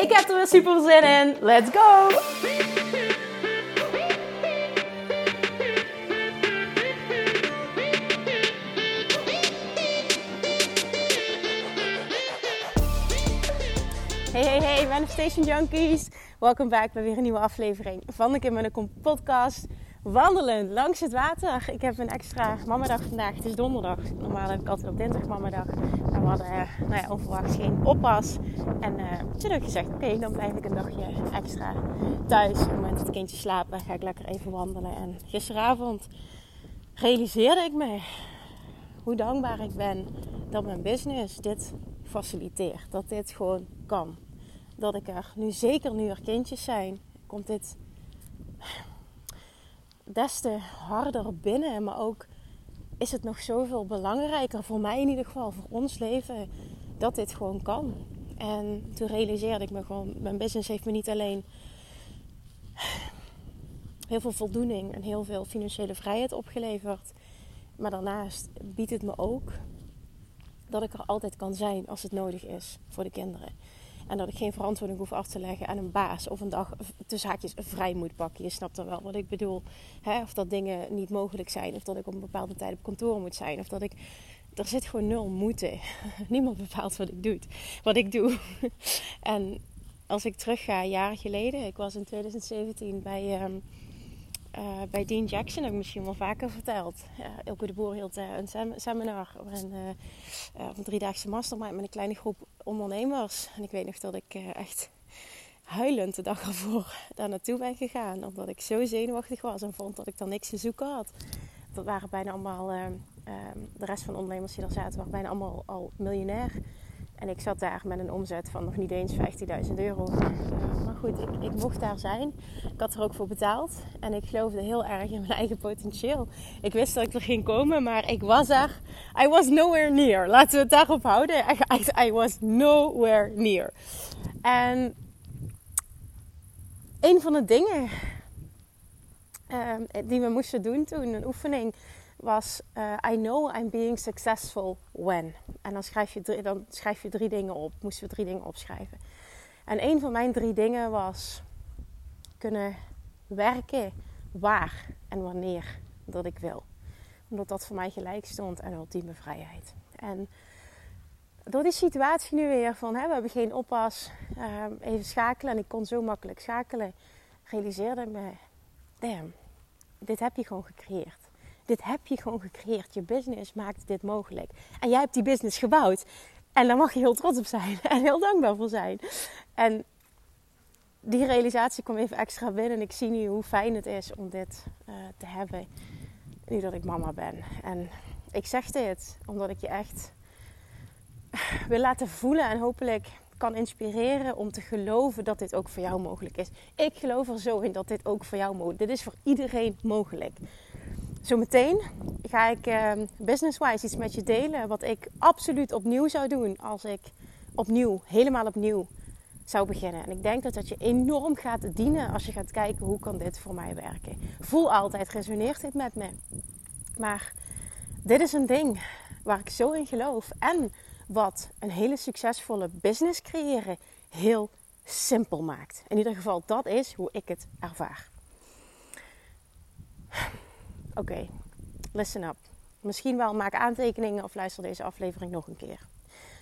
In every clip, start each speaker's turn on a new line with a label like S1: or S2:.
S1: Ik heb er weer super zin in. Let's go! Hey, hey, hey, Manifestation Junkies. Welkom bij weer een nieuwe aflevering van de Kim de podcast. Wandelen langs het water. Ik heb een extra mamadag vandaag. Het is donderdag. Normaal heb ik altijd op dinsdag mamadag. Maar we hadden uh, nou ja, onverwachts geen oppas. En uh, toen heb ik gezegd, oké, dan blijf ik een dagje extra thuis. Op het moment dat het kindje slaapt, ga ik lekker even wandelen. En gisteravond realiseerde ik me hoe dankbaar ik ben dat mijn business dit faciliteert. Dat dit gewoon kan. Dat ik er nu, zeker nu er kindjes zijn, komt dit des te harder binnen. Maar ook is het nog zoveel belangrijker, voor mij in ieder geval, voor ons leven, dat dit gewoon kan. En toen realiseerde ik me gewoon, mijn business heeft me niet alleen heel veel voldoening en heel veel financiële vrijheid opgeleverd. Maar daarnaast biedt het me ook dat ik er altijd kan zijn als het nodig is voor de kinderen. En dat ik geen verantwoording hoef af te leggen aan een baas. Of een dag tussen haakjes vrij moet pakken. Je snapt dan wel wat ik bedoel. Hè? Of dat dingen niet mogelijk zijn. Of dat ik op een bepaalde tijd op kantoor moet zijn. Of dat ik... Er zit gewoon nul moeten. Niemand bepaalt wat ik doe. Wat ik doe. en als ik terugga, jaren geleden. Ik was in 2017 bij... Um, uh, bij Dean Jackson heb ik misschien wel vaker verteld. Uh, Ilke de Boer hield uh, een sem seminar, een, een driedaagse mastermind met een kleine groep ondernemers. En ik weet nog dat ik echt huilend de dag ervoor daar naartoe ben gegaan. Omdat ik zo zenuwachtig was en vond dat ik dan niks te zoeken had. Dat waren bijna allemaal, de rest van de ondernemers die er zaten, waren bijna allemaal al miljonair. En ik zat daar met een omzet van nog niet eens 15.000 euro. Uh, maar goed, ik, mocht daar zijn. Ik had er ook voor betaald. En ik geloofde heel erg in mijn eigen potentieel. Ik wist dat ik er ging komen, maar ik was er. I was nowhere near. Laten we het daarop houden. I, was nowhere near. En een van de dingen uh, die we moesten doen toen, een oefening was uh, I know I'm being successful when. En dan schrijf, je drie, dan schrijf je drie dingen op. Moesten we drie dingen opschrijven. En een van mijn drie dingen was kunnen werken waar en wanneer dat ik wil. Omdat dat voor mij gelijk stond aan ultieme vrijheid. En door die situatie nu weer van hè, we hebben geen oppas, uh, even schakelen en ik kon zo makkelijk schakelen, realiseerde me, damn, dit heb je gewoon gecreëerd. Dit heb je gewoon gecreëerd. Je business maakt dit mogelijk. En jij hebt die business gebouwd. En daar mag je heel trots op zijn. En heel dankbaar voor zijn. En die realisatie kwam even extra binnen. En ik zie nu hoe fijn het is om dit uh, te hebben. Nu dat ik mama ben. En ik zeg dit omdat ik je echt wil laten voelen. En hopelijk kan inspireren om te geloven dat dit ook voor jou mogelijk is. Ik geloof er zo in dat dit ook voor jou mogelijk is. Dit is voor iedereen mogelijk. Zometeen ga ik uh, business-wise iets met je delen. Wat ik absoluut opnieuw zou doen als ik opnieuw, helemaal opnieuw zou beginnen. En ik denk dat dat je enorm gaat dienen als je gaat kijken hoe kan dit voor mij werken. Voel altijd, resoneert dit met me? Maar dit is een ding waar ik zo in geloof. En wat een hele succesvolle business creëren heel simpel maakt. In ieder geval, dat is hoe ik het ervaar. Oké, listen up. Misschien wel maak aantekeningen of luister deze aflevering nog een keer.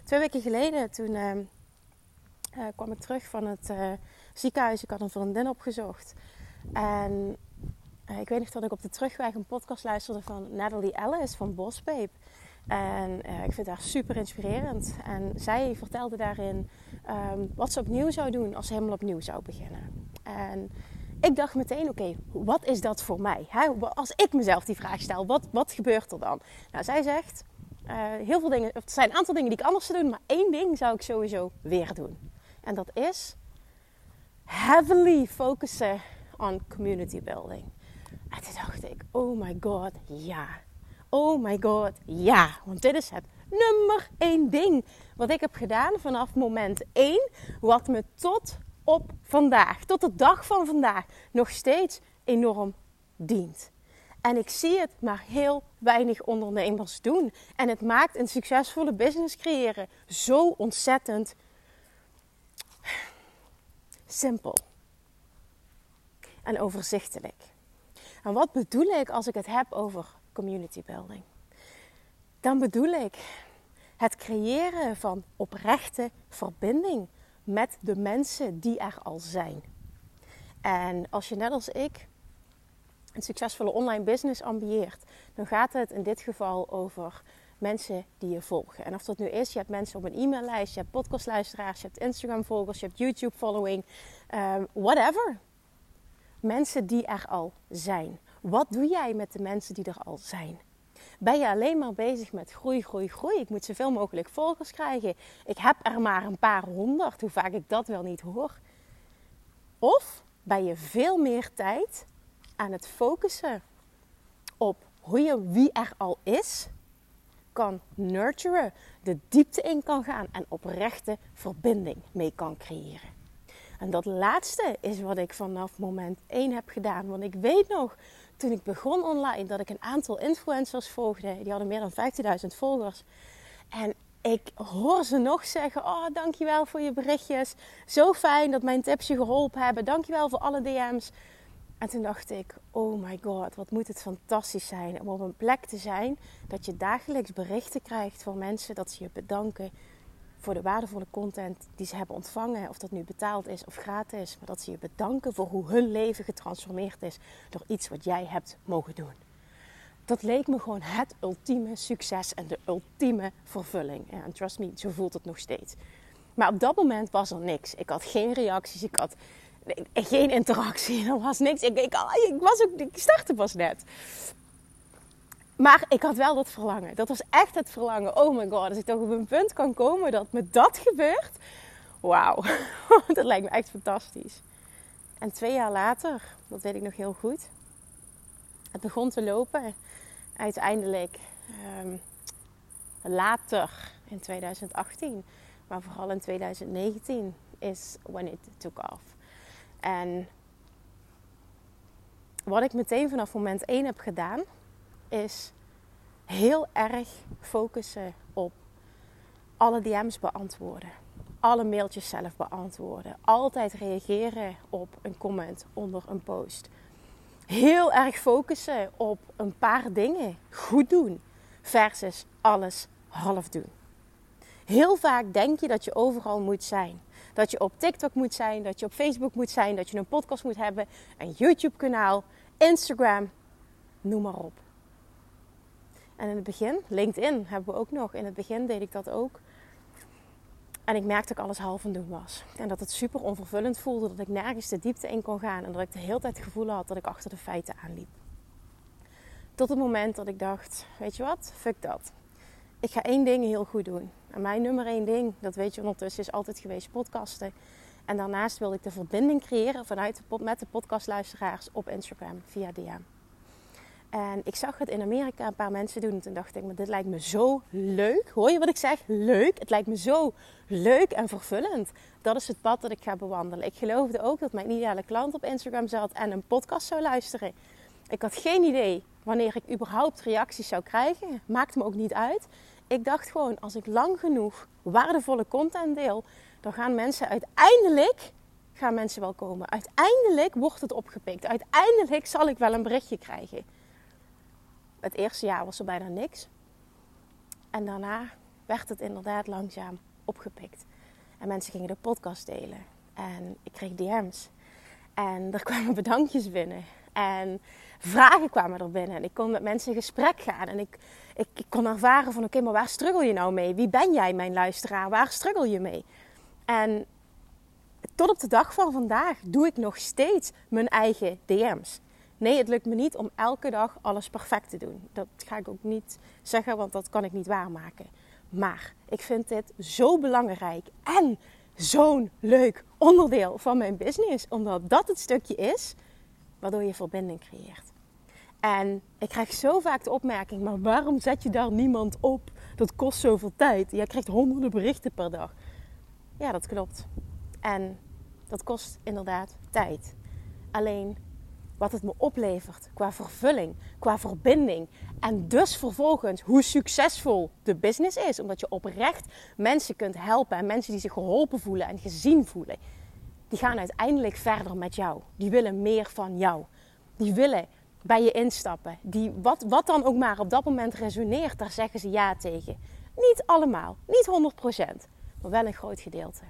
S1: Twee weken geleden, toen uh, uh, kwam ik terug van het uh, ziekenhuis. Ik had een vriendin opgezocht. En ik weet nog dat ik op de terugweg een podcast luisterde van Natalie Ellis van Bospape. En ik vind haar super inspirerend. En zij vertelde daarin um, wat ze opnieuw zou doen als ze helemaal opnieuw zou beginnen. En ik dacht meteen, oké, wat is dat voor mij? Als ik mezelf die vraag stel, wat, wat gebeurt er dan? Nou, zij zegt, uh, heel veel dingen, het zijn een aantal dingen die ik anders zou doen, maar één ding zou ik sowieso weer doen. En dat is heavily focussen on community building. En toen dacht ik, oh my god, ja. Oh my god, ja. Want dit is het nummer één ding wat ik heb gedaan vanaf moment één. Wat me tot op vandaag, tot de dag van vandaag, nog steeds enorm dient. En ik zie het maar heel weinig ondernemers doen. En het maakt een succesvolle business creëren zo ontzettend simpel en overzichtelijk. En wat bedoel ik als ik het heb over community building? Dan bedoel ik het creëren van oprechte verbinding met de mensen die er al zijn. En als je net als ik een succesvolle online business ambieert, dan gaat het in dit geval over mensen die je volgen. En of dat nu is, je hebt mensen op een e-maillijst, je hebt podcastluisteraars, je hebt Instagram-volgers, je hebt YouTube-following, um, whatever. Mensen die er al zijn. Wat doe jij met de mensen die er al zijn? Ben je alleen maar bezig met groei, groei, groei? Ik moet zoveel mogelijk volgers krijgen. Ik heb er maar een paar honderd, hoe vaak ik dat wel niet hoor. Of ben je veel meer tijd aan het focussen op hoe je wie er al is kan nurturen, de diepte in kan gaan en oprechte verbinding mee kan creëren. En dat laatste is wat ik vanaf moment 1 heb gedaan. Want ik weet nog, toen ik begon online, dat ik een aantal influencers volgde. Die hadden meer dan 15.000 volgers. En ik hoor ze nog zeggen: Oh, dankjewel voor je berichtjes. Zo fijn dat mijn tips je geholpen hebben. Dankjewel voor alle DM's. En toen dacht ik: Oh my god, wat moet het fantastisch zijn om op een plek te zijn dat je dagelijks berichten krijgt van mensen dat ze je bedanken voor de waardevolle content die ze hebben ontvangen. Of dat nu betaald is of gratis. Maar dat ze je bedanken voor hoe hun leven getransformeerd is door iets wat jij hebt mogen doen. Dat leek me gewoon het ultieme succes en de ultieme vervulling. En trust me, zo voelt het nog steeds. Maar op dat moment was er niks. Ik had geen reacties, ik had geen interactie, er was niks. Ik, ik, ik, was ook, ik startte pas net. Maar ik had wel dat verlangen. Dat was echt het verlangen. Oh my god, als ik toch op een punt kan komen dat me dat gebeurt. Wauw, dat lijkt me echt fantastisch. En twee jaar later, dat weet ik nog heel goed. Het begon te lopen. Uiteindelijk um, later in 2018, maar vooral in 2019 is when it took off. En wat ik meteen vanaf moment 1 heb gedaan, is heel erg focussen op alle DM's beantwoorden. Alle mailtjes zelf beantwoorden. Altijd reageren op een comment onder een post. Heel erg focussen op een paar dingen goed doen versus alles half doen. Heel vaak denk je dat je overal moet zijn. Dat je op TikTok moet zijn, dat je op Facebook moet zijn, dat je een podcast moet hebben, een YouTube-kanaal, Instagram, noem maar op. En in het begin, LinkedIn hebben we ook nog. In het begin deed ik dat ook. En ik merkte dat ik alles half aan doen was. En dat het super onvervullend voelde. Dat ik nergens de diepte in kon gaan. En dat ik de hele tijd het gevoel had dat ik achter de feiten aanliep. Tot het moment dat ik dacht, weet je wat, fuck dat. Ik ga één ding heel goed doen. En mijn nummer één ding, dat weet je ondertussen, is altijd geweest podcasten. En daarnaast wilde ik de verbinding creëren vanuit de, met de podcastluisteraars op Instagram via DM. En ik zag het in Amerika een paar mensen doen. En toen dacht ik, maar dit lijkt me zo leuk. Hoor je wat ik zeg? Leuk. Het lijkt me zo leuk en vervullend. Dat is het pad dat ik ga bewandelen. Ik geloofde ook dat mijn ideale klant op Instagram zat en een podcast zou luisteren. Ik had geen idee wanneer ik überhaupt reacties zou krijgen. Maakte me ook niet uit. Ik dacht gewoon, als ik lang genoeg waardevolle content deel, dan gaan mensen uiteindelijk gaan mensen wel komen. Uiteindelijk wordt het opgepikt. Uiteindelijk zal ik wel een berichtje krijgen het eerste jaar was er bijna niks. En daarna werd het inderdaad langzaam opgepikt. En mensen gingen de podcast delen. En ik kreeg DM's. En er kwamen bedankjes binnen. En vragen kwamen er binnen. En ik kon met mensen in gesprek gaan. En ik, ik, ik kon ervaren van... Oké, maar waar struggle je nou mee? Wie ben jij, mijn luisteraar? Waar struggle je mee? En tot op de dag van vandaag doe ik nog steeds mijn eigen DM's. Nee, het lukt me niet om elke dag alles perfect te doen. Dat ga ik ook niet zeggen, want dat kan ik niet waarmaken. Maar ik vind dit zo belangrijk en zo'n leuk onderdeel van mijn business. Omdat dat het stukje is waardoor je verbinding creëert. En ik krijg zo vaak de opmerking: maar waarom zet je daar niemand op? Dat kost zoveel tijd. Jij krijgt honderden berichten per dag. Ja, dat klopt. En dat kost inderdaad tijd. Alleen wat het me oplevert qua vervulling, qua verbinding. En dus vervolgens hoe succesvol de business is. Omdat je oprecht mensen kunt helpen en mensen die zich geholpen voelen en gezien voelen. Die gaan uiteindelijk verder met jou. Die willen meer van jou. Die willen bij je instappen. Die, wat, wat dan ook maar op dat moment resoneert, daar zeggen ze ja tegen. Niet allemaal, niet 100%, maar wel een groot gedeelte.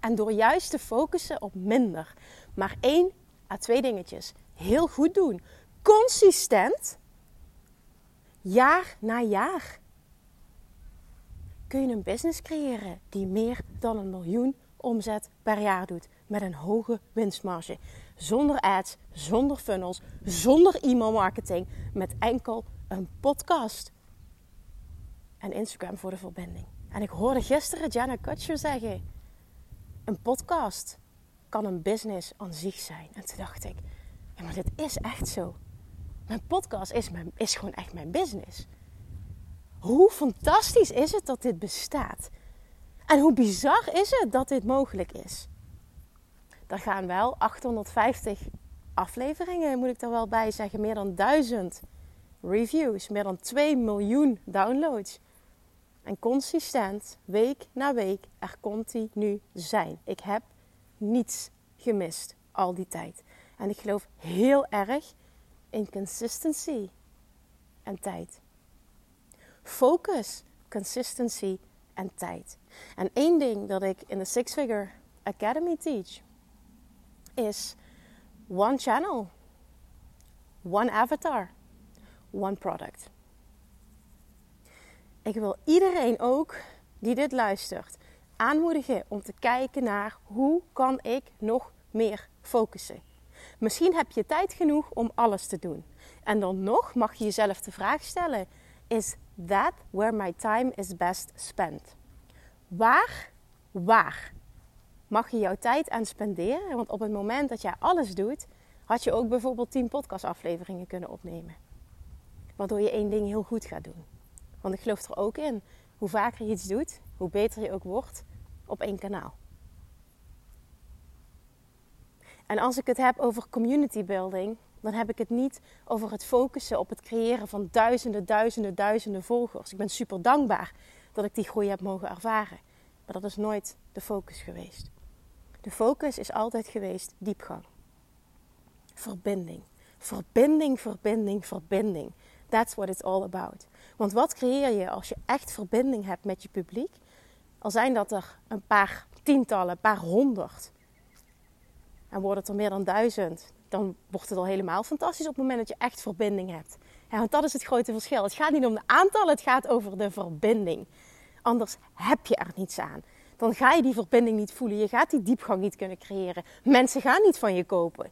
S1: En door juist te focussen op minder, maar één à twee dingetjes. Heel goed doen, consistent, jaar na jaar, kun je een business creëren die meer dan een miljoen omzet per jaar doet? Met een hoge winstmarge. Zonder ads, zonder funnels, zonder e-mail marketing, met enkel een podcast. En Instagram voor de verbinding. En ik hoorde gisteren Jenna Kutcher zeggen: een podcast kan een business aan zich zijn. En toen dacht ik: ja, maar dit is echt zo. Mijn podcast is, mijn, is gewoon echt mijn business. Hoe fantastisch is het dat dit bestaat? En hoe bizar is het dat dit mogelijk is? Er gaan wel 850 afleveringen, moet ik er wel bij zeggen. Meer dan 1000 reviews, meer dan 2 miljoen downloads. En consistent, week na week, er continu zijn. Ik heb niets gemist al die tijd. En ik geloof heel erg in consistency en tijd. Focus, consistency en tijd. En één ding dat ik in de Six Figure Academy teach is one channel, one avatar, one product. Ik wil iedereen ook die dit luistert aanmoedigen om te kijken naar hoe kan ik nog meer focussen. Misschien heb je tijd genoeg om alles te doen. En dan nog mag je jezelf de vraag stellen: Is that where my time is best spent? Waar, waar mag je jouw tijd aan spenderen? Want op het moment dat jij alles doet, had je ook bijvoorbeeld 10 podcastafleveringen kunnen opnemen. Waardoor je één ding heel goed gaat doen. Want ik geloof er ook in. Hoe vaker je iets doet, hoe beter je ook wordt op één kanaal. En als ik het heb over community building, dan heb ik het niet over het focussen op het creëren van duizenden, duizenden, duizenden volgers. Ik ben super dankbaar dat ik die groei heb mogen ervaren. Maar dat is nooit de focus geweest. De focus is altijd geweest diepgang. Verbinding. Verbinding, verbinding, verbinding. That's what it's all about. Want wat creëer je als je echt verbinding hebt met je publiek? Al zijn dat er een paar tientallen, een paar honderd. En wordt het er meer dan duizend, dan wordt het al helemaal fantastisch op het moment dat je echt verbinding hebt. Want dat is het grote verschil. Het gaat niet om de aantallen, het gaat over de verbinding. Anders heb je er niets aan. Dan ga je die verbinding niet voelen. Je gaat die diepgang niet kunnen creëren. Mensen gaan niet van je kopen.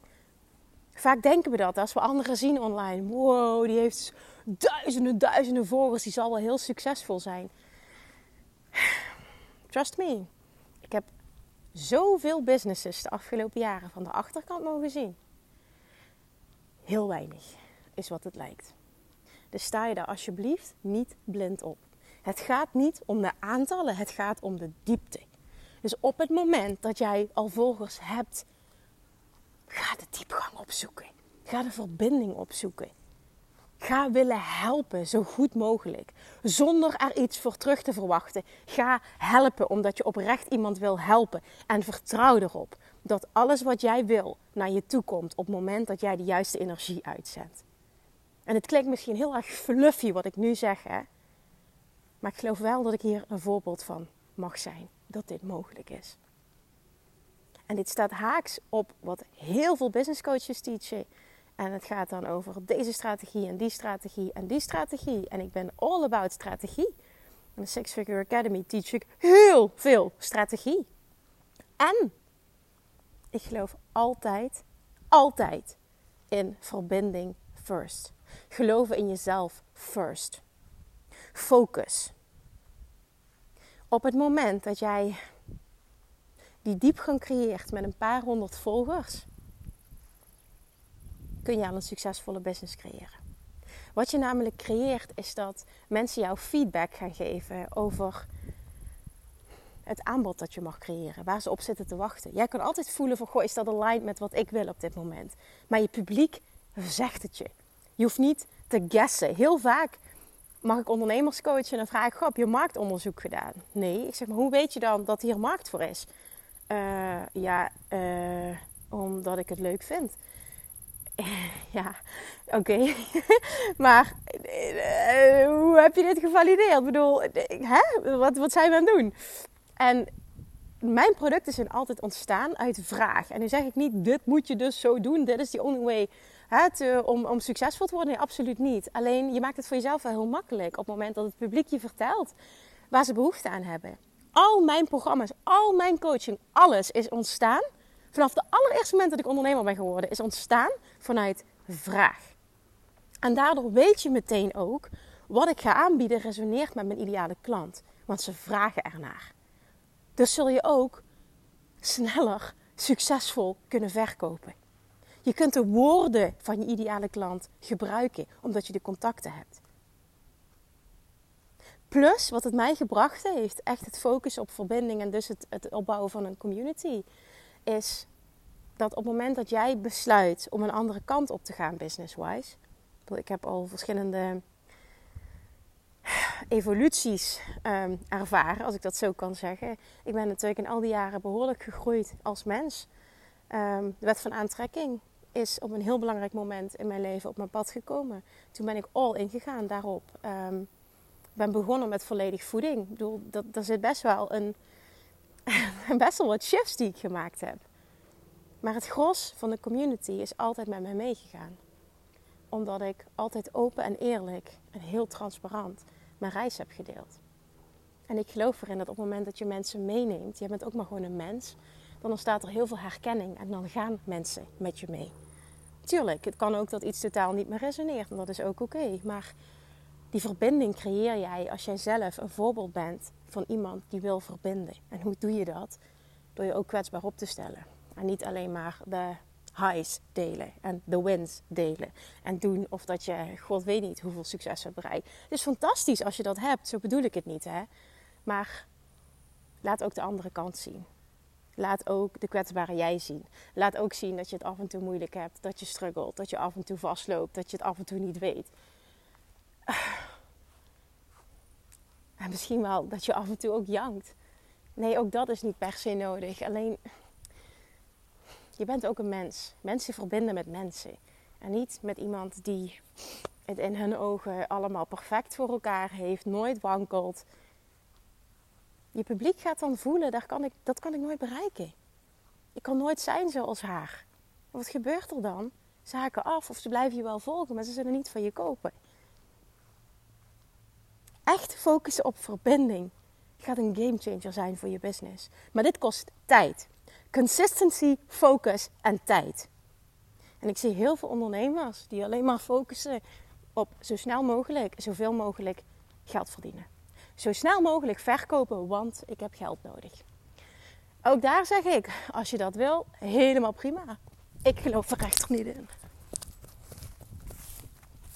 S1: Vaak denken we dat als we anderen zien online. Wow, die heeft duizenden, duizenden volgers. Die zal wel heel succesvol zijn. Trust me. Ik heb zoveel businesses de afgelopen jaren van de achterkant mogen zien. Heel weinig is wat het lijkt. Dus sta je daar alsjeblieft niet blind op. Het gaat niet om de aantallen, het gaat om de diepte. Dus op het moment dat jij al volgers hebt, ga de diepgang opzoeken. Ga de verbinding opzoeken. Ga willen helpen zo goed mogelijk. Zonder er iets voor terug te verwachten. Ga helpen omdat je oprecht iemand wil helpen. En vertrouw erop dat alles wat jij wil naar je toe komt op het moment dat jij de juiste energie uitzendt. En het klinkt misschien heel erg fluffy wat ik nu zeg, hè? maar ik geloof wel dat ik hier een voorbeeld van mag zijn dat dit mogelijk is. En dit staat haaks op wat heel veel business coaches teachen. En het gaat dan over deze strategie en die strategie en die strategie. En ik ben all about strategie. In de Six Figure Academy teach ik heel veel strategie. En ik geloof altijd, altijd in verbinding first. Geloven in jezelf first. Focus. Op het moment dat jij die diepgang creëert met een paar honderd volgers, kun je al een succesvolle business creëren. Wat je namelijk creëert is dat mensen jou feedback gaan geven over het aanbod dat je mag creëren, waar ze op zitten te wachten. Jij kan altijd voelen van, goh, is dat aligned met wat ik wil op dit moment? Maar je publiek zegt het je. Je hoeft niet te guessen. Heel vaak mag ik ondernemers coachen en vraag ik, goh, heb je marktonderzoek gedaan? Nee, ik zeg maar, hoe weet je dan dat hier markt voor is? Uh, ja, uh, omdat ik het leuk vind. ja, oké. maar uh, hoe heb je dit gevalideerd? Ik bedoel, hè? Wat, wat zijn we aan het doen? En mijn producten zijn altijd ontstaan uit vraag. En nu zeg ik niet, dit moet je dus zo doen. Dit is the only way hè, om, om succesvol te worden. Nee, absoluut niet. Alleen, je maakt het voor jezelf wel heel makkelijk. Op het moment dat het publiek je vertelt waar ze behoefte aan hebben. Al mijn programma's, al mijn coaching, alles is ontstaan. Vanaf de allereerste moment dat ik ondernemer ben geworden, is ontstaan vanuit vraag. En daardoor weet je meteen ook wat ik ga aanbieden resoneert met mijn ideale klant. Want ze vragen ernaar. Dus zul je ook sneller succesvol kunnen verkopen. Je kunt de woorden van je ideale klant gebruiken omdat je de contacten hebt. Plus, wat het mij gebracht heeft, echt het focussen op verbinding en dus het, het opbouwen van een community, is dat op het moment dat jij besluit om een andere kant op te gaan business-wise. Ik heb al verschillende evoluties um, ervaren, als ik dat zo kan zeggen. Ik ben natuurlijk in al die jaren behoorlijk gegroeid als mens. Um, de wet van aantrekking is op een heel belangrijk moment in mijn leven op mijn pad gekomen. Toen ben ik all in gegaan daarop. Um, ben begonnen met volledig voeding. Ik bedoel, dat, daar zit best wel een best wel wat shifts die ik gemaakt heb. Maar het gros van de community is altijd met mij meegegaan. Omdat ik altijd open en eerlijk en heel transparant mijn reis heb gedeeld. En ik geloof erin dat op het moment dat je mensen meeneemt, je bent ook maar gewoon een mens, dan ontstaat er heel veel herkenning en dan gaan mensen met je mee. Tuurlijk, het kan ook dat iets totaal niet meer resoneert en dat is ook oké. Maar die verbinding creëer jij als jij zelf een voorbeeld bent van iemand die wil verbinden. En hoe doe je dat? Door je ook kwetsbaar op te stellen. En niet alleen maar de highs delen en de wins delen. En doen of dat je, god weet niet hoeveel succes hebt bereikt. Het is fantastisch als je dat hebt, zo bedoel ik het niet hè. Maar laat ook de andere kant zien. Laat ook de kwetsbare jij zien. Laat ook zien dat je het af en toe moeilijk hebt, dat je struggelt, dat je af en toe vastloopt, dat je het af en toe niet weet. En misschien wel dat je af en toe ook jankt. Nee, ook dat is niet per se nodig. Alleen je bent ook een mens. Mensen verbinden met mensen. En niet met iemand die het in hun ogen allemaal perfect voor elkaar heeft, nooit wankelt. Je publiek gaat dan voelen, daar kan ik, dat kan ik nooit bereiken. Ik kan nooit zijn zoals haar. Wat gebeurt er dan? Ze haken af of ze blijven je wel volgen, maar ze zullen niet van je kopen. Echt focussen op verbinding gaat een gamechanger zijn voor je business. Maar dit kost tijd. Consistency, focus en tijd. En ik zie heel veel ondernemers die alleen maar focussen op zo snel mogelijk, zoveel mogelijk geld verdienen. Zo snel mogelijk verkopen, want ik heb geld nodig. Ook daar zeg ik, als je dat wil, helemaal prima. Ik geloof er echt niet in.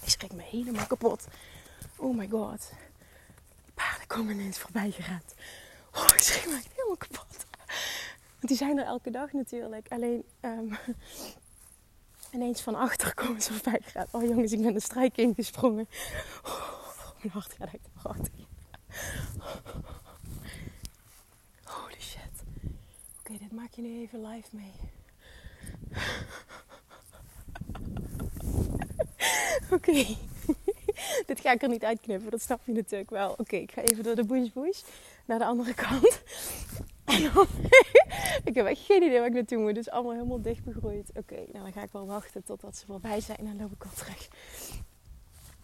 S1: Ik schrik me helemaal kapot. Oh my god. Komen ineens voorbij gerend. Oh, ik schrik me helemaal kapot. Want die zijn er elke dag natuurlijk. Alleen um, ineens van achter komen ze voorbij gegaan. Oh jongens, ik ben de strijk ingesprongen. Oh, mijn hart gaat echt hard. Holy shit. Oké, dit maak je nu even live mee. Oké. dit ga ik er niet uitknippen, dat snap je natuurlijk wel. Oké, ik ga even door de bush bush naar de andere kant. ik heb echt geen idee waar ik naartoe moet. Is allemaal helemaal dicht begroeid. Oké, nou dan ga ik wel wachten totdat ze voorbij zijn. En dan loop ik al terug.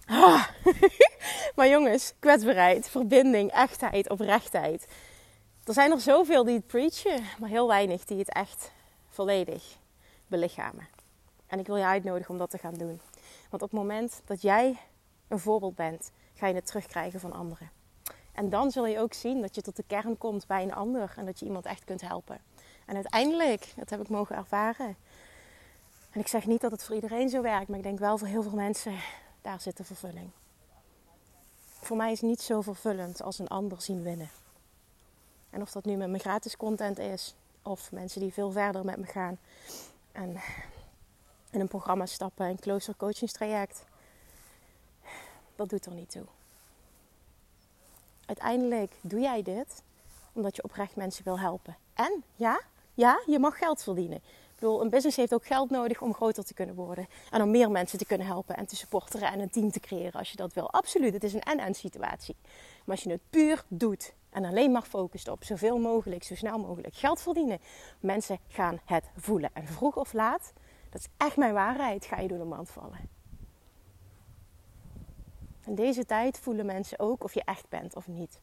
S1: Ah. maar jongens, kwetsbaarheid, verbinding, echtheid, oprechtheid. Er zijn er zoveel die het preachen, maar heel weinig die het echt volledig belichamen. En ik wil je uitnodigen om dat te gaan doen. Want op het moment dat jij een voorbeeld bent, ga je het terugkrijgen van anderen. En dan zul je ook zien dat je tot de kern komt bij een ander en dat je iemand echt kunt helpen. En uiteindelijk, dat heb ik mogen ervaren. En ik zeg niet dat het voor iedereen zo werkt, maar ik denk wel voor heel veel mensen, daar zit de vervulling. Voor mij is niet zo vervullend als een ander zien winnen. En of dat nu met mijn gratis content is, of mensen die veel verder met me gaan en in een programma stappen, een closer coachingstraject, dat doet er niet toe. Uiteindelijk doe jij dit omdat je oprecht mensen wil helpen. En ja, ja, je mag geld verdienen. Ik bedoel, een business heeft ook geld nodig om groter te kunnen worden. En om meer mensen te kunnen helpen en te supporteren en een team te creëren als je dat wil. Absoluut, het is een en-en situatie. Maar als je het puur doet en alleen maar focust op zoveel mogelijk, zo snel mogelijk geld verdienen. Mensen gaan het voelen. En vroeg of laat, dat is echt mijn waarheid, ga je door de mand vallen. In deze tijd voelen mensen ook of je echt bent of niet.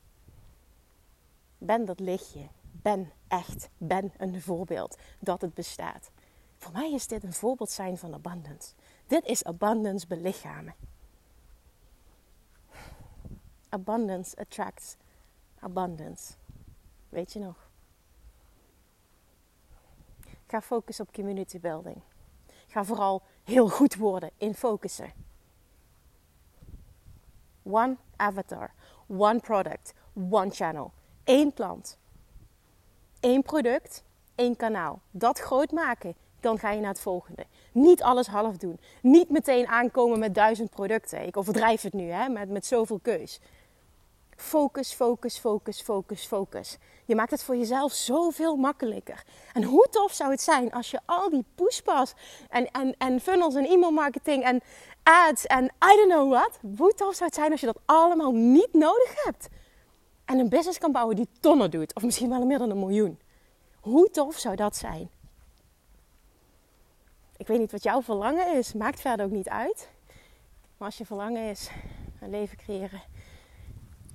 S1: Ben dat lichtje. Ben echt. Ben een voorbeeld dat het bestaat. Voor mij is dit een voorbeeld zijn van abundance. Dit is abundance belichamen. Abundance attracts abundance. Weet je nog? Ga focussen op community building. Ga vooral heel goed worden in focussen. One avatar, one product, one channel. Eén klant. Één product, één kanaal. Dat groot maken. Dan ga je naar het volgende. Niet alles half doen. Niet meteen aankomen met duizend producten. Ik overdrijf het nu, hè, met, met zoveel keus. Focus, focus, focus, focus, focus. Je maakt het voor jezelf zoveel makkelijker. En hoe tof zou het zijn als je al die pushpas en, en, en funnels en e-mail marketing en ads en I don't know what. Hoe tof zou het zijn als je dat allemaal niet nodig hebt. En een business kan bouwen die tonnen doet. Of misschien wel meer dan een miljoen. Hoe tof zou dat zijn? Ik weet niet wat jouw verlangen is. Maakt verder ook niet uit. Maar als je verlangen is, een leven creëren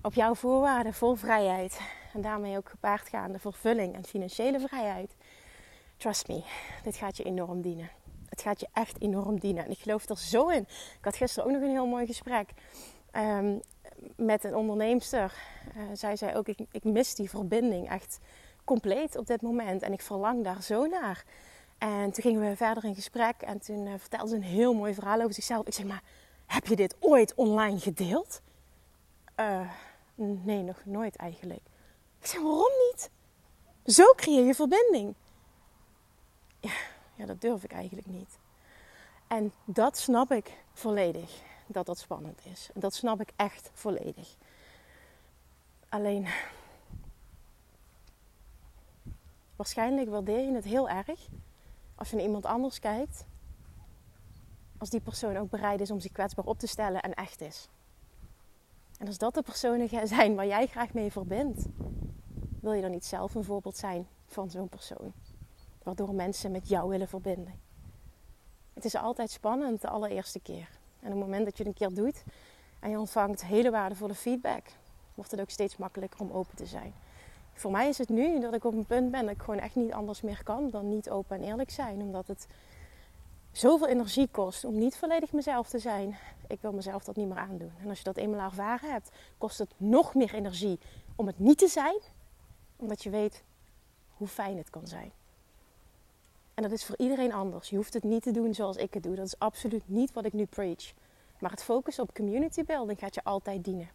S1: op jouw voorwaarden, vol vrijheid. En daarmee ook gepaardgaande vervulling en financiële vrijheid. Trust me, dit gaat je enorm dienen. Het gaat je echt enorm dienen. En ik geloof er zo in. Ik had gisteren ook nog een heel mooi gesprek um, met een onderneemster. Uh, zij zei ook, ik, ik mis die verbinding echt compleet op dit moment. En ik verlang daar zo naar. En toen gingen we verder in gesprek. En toen uh, vertelde ze een heel mooi verhaal over zichzelf. Ik zeg maar, heb je dit ooit online gedeeld? Uh, Nee, nog nooit eigenlijk. Ik zeg, waarom niet? Zo creëer je verbinding. Ja, ja, dat durf ik eigenlijk niet. En dat snap ik volledig, dat dat spannend is. Dat snap ik echt volledig. Alleen, waarschijnlijk waardeer je het heel erg als je naar iemand anders kijkt. Als die persoon ook bereid is om zich kwetsbaar op te stellen en echt is. En als dat de personen zijn waar jij graag mee verbindt, wil je dan niet zelf een voorbeeld zijn van zo'n persoon? Waardoor mensen met jou willen verbinden. Het is altijd spannend de allereerste keer. En op het moment dat je het een keer doet en je ontvangt hele waardevolle feedback, wordt het ook steeds makkelijker om open te zijn. Voor mij is het nu dat ik op een punt ben dat ik gewoon echt niet anders meer kan dan niet open en eerlijk zijn. Omdat het zoveel energie kost om niet volledig mezelf te zijn. Ik wil mezelf dat niet meer aandoen. En als je dat eenmaal ervaren hebt, kost het nog meer energie om het niet te zijn, omdat je weet hoe fijn het kan zijn. En dat is voor iedereen anders. Je hoeft het niet te doen zoals ik het doe. Dat is absoluut niet wat ik nu preach. Maar het focussen op community building gaat je altijd dienen.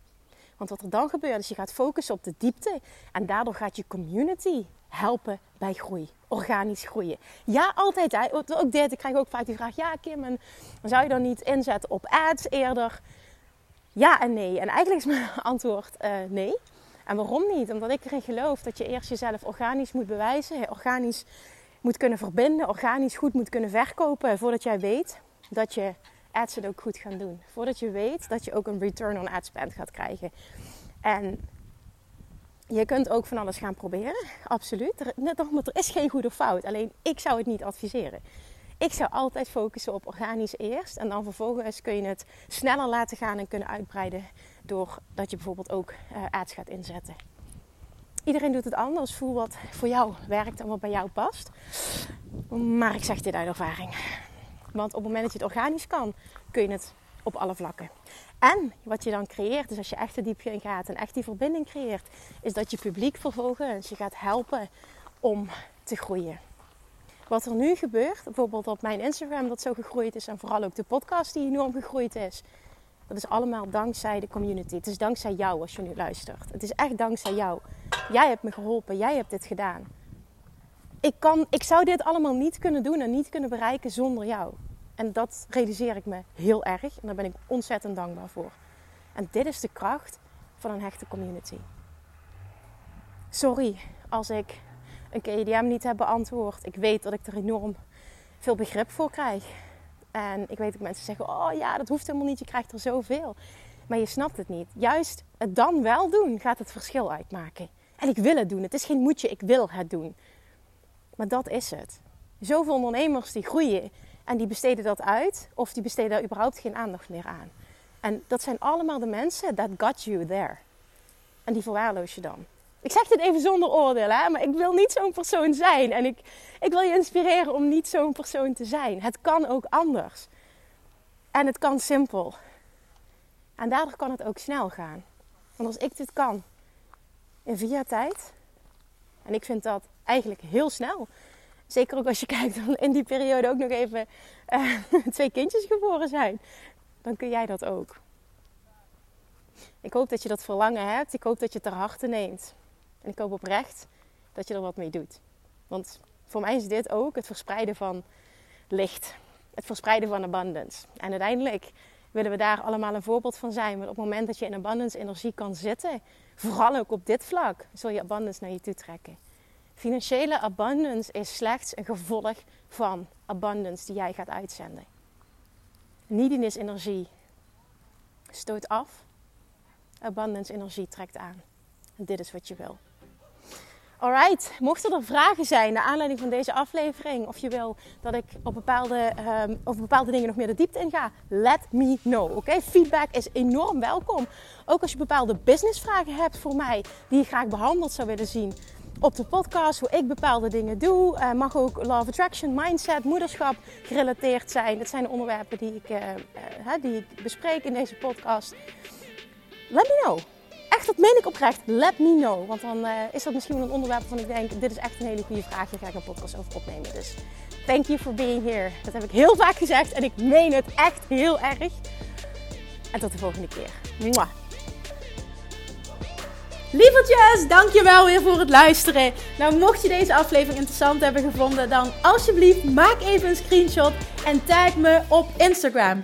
S1: Want wat er dan gebeurt is je gaat focussen op de diepte en daardoor gaat je community helpen bij groei. Organisch groeien. Ja, altijd. Ook dit. Ik krijg ook vaak die vraag. Ja, Kim, en zou je dan niet inzetten op ads eerder? Ja en nee. En eigenlijk is mijn antwoord uh, nee. En waarom niet? Omdat ik erin geloof dat je eerst jezelf organisch moet bewijzen. Organisch moet kunnen verbinden. Organisch goed moet kunnen verkopen. Voordat jij weet dat je ads het ook goed gaan doen. Voordat je weet dat je ook een return on ad spend gaat krijgen. En je kunt ook van alles gaan proberen, absoluut. Er, net er is geen goed of fout. Alleen ik zou het niet adviseren. Ik zou altijd focussen op organisch eerst. En dan vervolgens kun je het sneller laten gaan en kunnen uitbreiden. Doordat je bijvoorbeeld ook uh, ads gaat inzetten. Iedereen doet het anders. Voel wat voor jou werkt en wat bij jou past. Maar ik zeg dit uit ervaring. Want op het moment dat je het organisch kan, kun je het op alle vlakken. En wat je dan creëert, dus als je echt de diepte gaat en echt die verbinding creëert, is dat je publiek vervolgens je gaat helpen om te groeien. Wat er nu gebeurt, bijvoorbeeld op mijn Instagram dat zo gegroeid is en vooral ook de podcast die enorm gegroeid is. Dat is allemaal dankzij de community. Het is dankzij jou als je nu luistert. Het is echt dankzij jou. Jij hebt me geholpen. Jij hebt dit gedaan. Ik, kan, ik zou dit allemaal niet kunnen doen en niet kunnen bereiken zonder jou. En dat realiseer ik me heel erg. En daar ben ik ontzettend dankbaar voor. En dit is de kracht van een hechte community. Sorry als ik een KDM niet heb beantwoord. Ik weet dat ik er enorm veel begrip voor krijg. En ik weet dat mensen zeggen: Oh ja, dat hoeft helemaal niet, je krijgt er zoveel. Maar je snapt het niet. Juist het dan wel doen gaat het verschil uitmaken. En ik wil het doen. Het is geen moedje, ik wil het doen. Maar dat is het. Zoveel ondernemers die groeien en die besteden dat uit, of die besteden daar überhaupt geen aandacht meer aan. En dat zijn allemaal de mensen that got you there. En die verwaarloos je dan. Ik zeg dit even zonder oordeel, hè? maar ik wil niet zo'n persoon zijn. En ik, ik wil je inspireren om niet zo'n persoon te zijn. Het kan ook anders. En het kan simpel. En daardoor kan het ook snel gaan. Want als ik dit kan in jaar tijd, en ik vind dat eigenlijk heel snel. Zeker ook als je kijkt dat in die periode ook nog even uh, twee kindjes geboren zijn. Dan kun jij dat ook. Ik hoop dat je dat verlangen hebt. Ik hoop dat je het ter harte neemt. En ik hoop oprecht dat je er wat mee doet. Want voor mij is dit ook het verspreiden van licht. Het verspreiden van abundance. En uiteindelijk willen we daar allemaal een voorbeeld van zijn. Maar op het moment dat je in abundance energie kan zitten, vooral ook op dit vlak, zul je abundance naar je toe trekken. Financiële abundance is slechts een gevolg van abundance die jij gaat uitzenden. Neediness energie stoot af. Abundance energie trekt aan. En dit is wat je wil. Alright, mochten er vragen zijn naar aanleiding van deze aflevering, of je wil dat ik op bepaalde, um, over bepaalde dingen nog meer de diepte in ga, let me know. Oké, feedback is enorm welkom. Ook als je bepaalde businessvragen hebt voor mij, die je graag behandeld zou willen zien op de podcast, hoe ik bepaalde dingen doe. Uh, mag ook Law of Attraction, Mindset, Moederschap gerelateerd zijn. Dat zijn de onderwerpen die ik, uh, uh, die ik bespreek in deze podcast. Let me know echt, dat meen ik oprecht. Let me know. Want dan uh, is dat misschien wel een onderwerp van ik denk, dit is echt een hele goede vraag. Hier ga ik een podcast over opnemen. Dus thank you for being here. Dat heb ik heel vaak gezegd en ik meen het echt heel erg. En tot de volgende keer. Mwah. Lievertjes, dankjewel weer voor het luisteren. Nou, mocht je deze aflevering interessant hebben gevonden, dan alsjeblieft maak even een screenshot en tag me op Instagram.